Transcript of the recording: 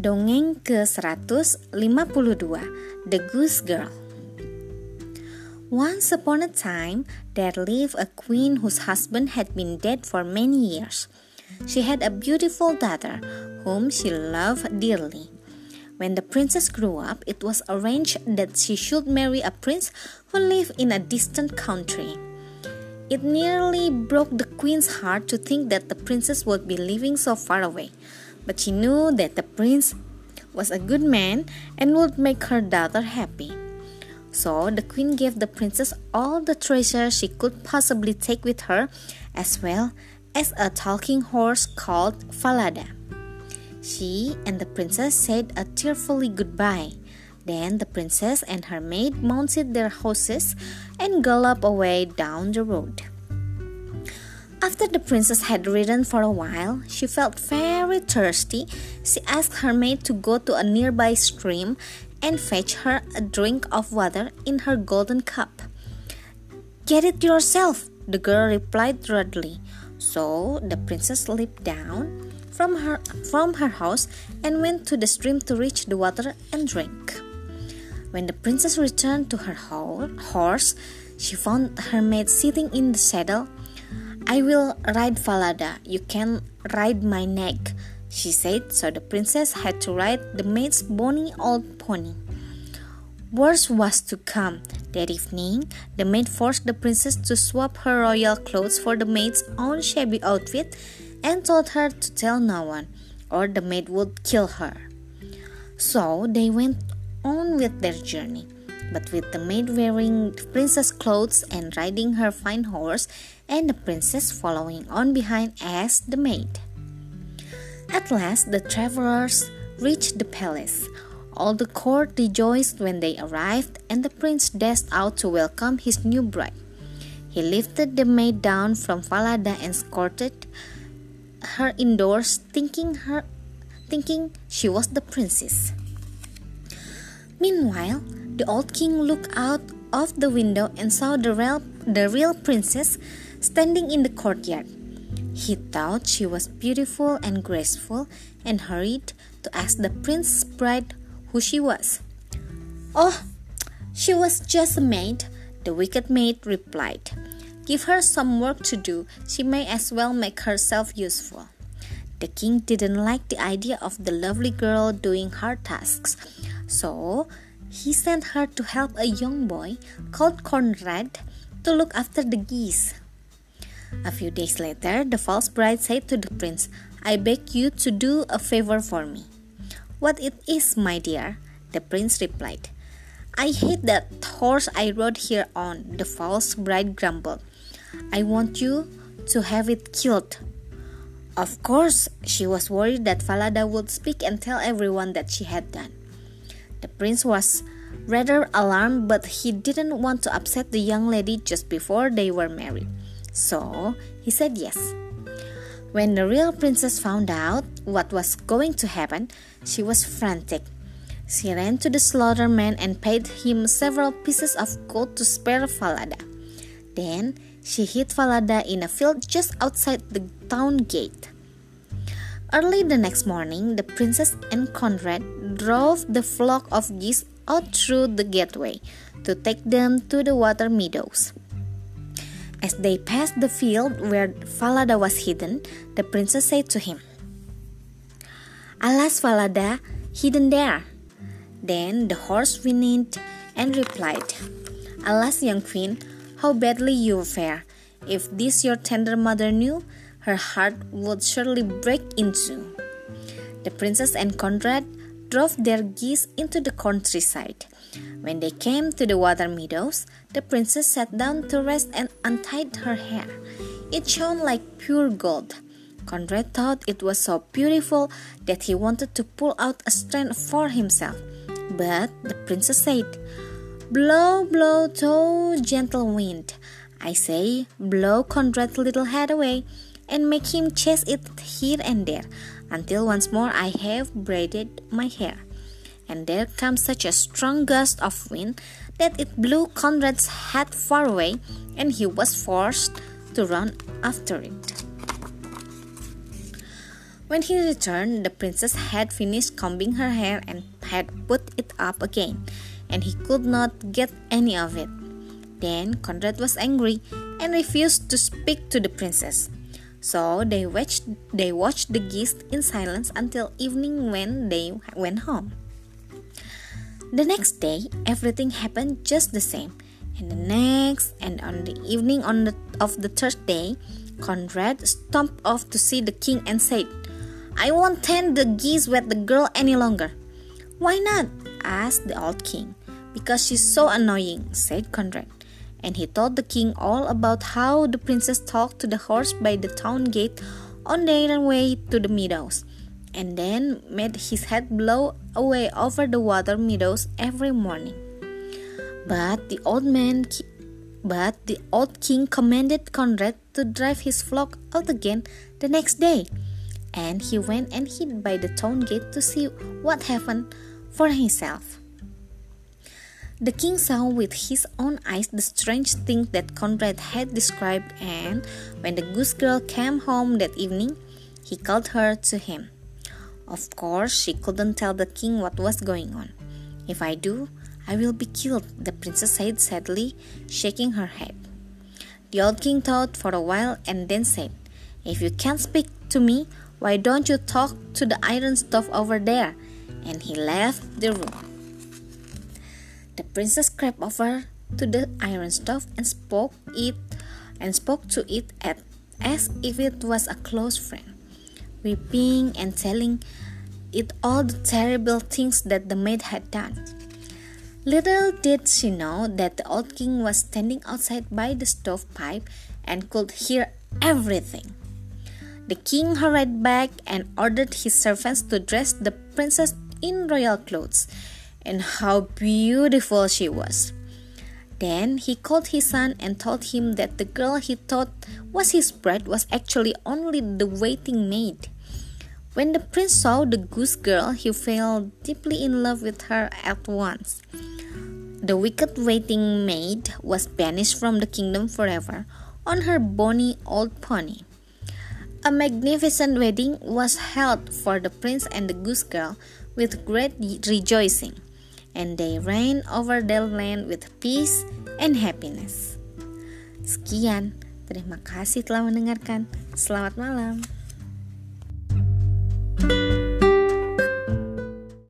Dongeng ke-152 The Goose Girl Once upon a time, there lived a queen whose husband had been dead for many years. She had a beautiful daughter whom she loved dearly. When the princess grew up, it was arranged that she should marry a prince who lived in a distant country. It nearly broke the queen's heart to think that the princess would be living so far away but she knew that the prince was a good man and would make her daughter happy. So the queen gave the princess all the treasure she could possibly take with her, as well as a talking horse called Falada. She and the princess said a tearfully goodbye. Then the princess and her maid mounted their horses and galloped away down the road. After the princess had ridden for a while, she felt very thirsty. She asked her maid to go to a nearby stream and fetch her a drink of water in her golden cup. Get it yourself, the girl replied rudely. So the princess leaped down from her from her house and went to the stream to reach the water and drink. When the princess returned to her horse, she found her maid sitting in the saddle I will ride Falada, you can ride my neck, she said, so the princess had to ride the maid's bony old pony. Worse was to come. That evening, the maid forced the princess to swap her royal clothes for the maid's own shabby outfit and told her to tell no one, or the maid would kill her. So they went on with their journey but with the maid wearing the princess clothes and riding her fine horse, and the princess following on behind as the maid. At last, the travelers reached the palace. All the court rejoiced when they arrived, and the prince dashed out to welcome his new bride. He lifted the maid down from Falada and escorted her indoors, thinking her thinking she was the princess. Meanwhile, the old king looked out of the window and saw the real, the real princess standing in the courtyard. He thought she was beautiful and graceful and hurried to ask the prince's bride who she was. Oh, she was just a maid, the wicked maid replied. Give her some work to do, she may as well make herself useful. The king didn't like the idea of the lovely girl doing hard tasks, so he sent her to help a young boy called Conrad to look after the geese. A few days later, the false bride said to the prince, I beg you to do a favor for me. What it is, my dear, the prince replied. I hate that horse I rode here on, the false bride grumbled. I want you to have it killed. Of course, she was worried that Falada would speak and tell everyone that she had done. The prince was rather alarmed, but he didn't want to upset the young lady just before they were married. So he said yes. When the real princess found out what was going to happen, she was frantic. She ran to the slaughterman and paid him several pieces of gold to spare Falada. Then she hid Falada in a field just outside the town gate. Early the next morning, the princess and Conrad drove the flock of geese out through the gateway to take them to the water meadows. As they passed the field where Falada was hidden, the princess said to him, Alas, Falada, hidden there. Then the horse whinnied and replied, Alas, young queen, how badly you fare. If this your tender mother knew, her heart would surely break in two. The princess and Conrad drove their geese into the countryside. When they came to the water meadows, the princess sat down to rest and untied her hair. It shone like pure gold. Conrad thought it was so beautiful that he wanted to pull out a strand for himself. But the princess said, Blow, blow, tow, gentle wind. I say, blow Conrad's little head away and make him chase it here and there until once more I have braided my hair. And there comes such a strong gust of wind that it blew Conrad's head far away, and he was forced to run after it. When he returned, the princess had finished combing her hair and had put it up again, and he could not get any of it. Then Conrad was angry and refused to speak to the princess. So they watched, they watched the geese in silence until evening when they went home. The next day, everything happened just the same. And the next, and on the evening on the, of the third day, Conrad stomped off to see the king and said, I won't tend the geese with the girl any longer. Why not? asked the old king. Because she's so annoying, said Conrad and he told the king all about how the princess talked to the horse by the town gate on their way to the meadows, and then made his head blow away over the water meadows every morning. But the old man but the old king commanded Conrad to drive his flock out again the next day, and he went and hid by the town gate to see what happened for himself. The king saw with his own eyes the strange thing that Conrad had described, and when the goose girl came home that evening, he called her to him. Of course, she couldn't tell the king what was going on. If I do, I will be killed, the princess said sadly, shaking her head. The old king thought for a while and then said, If you can't speak to me, why don't you talk to the iron stove over there? And he left the room. The princess crept over to the iron stove and spoke it and spoke to it at, as if it was a close friend, weeping and telling it all the terrible things that the maid had done. Little did she know that the old king was standing outside by the stovepipe and could hear everything. The king hurried back and ordered his servants to dress the princess in royal clothes and how beautiful she was. Then he called his son and told him that the girl he thought was his bride was actually only the waiting maid. When the prince saw the goose girl, he fell deeply in love with her at once. The wicked waiting maid was banished from the kingdom forever on her bonny old pony. A magnificent wedding was held for the prince and the goose girl with great rejoicing and they reign over their land with peace and happiness. Sekian, terima kasih telah mendengarkan. Selamat malam.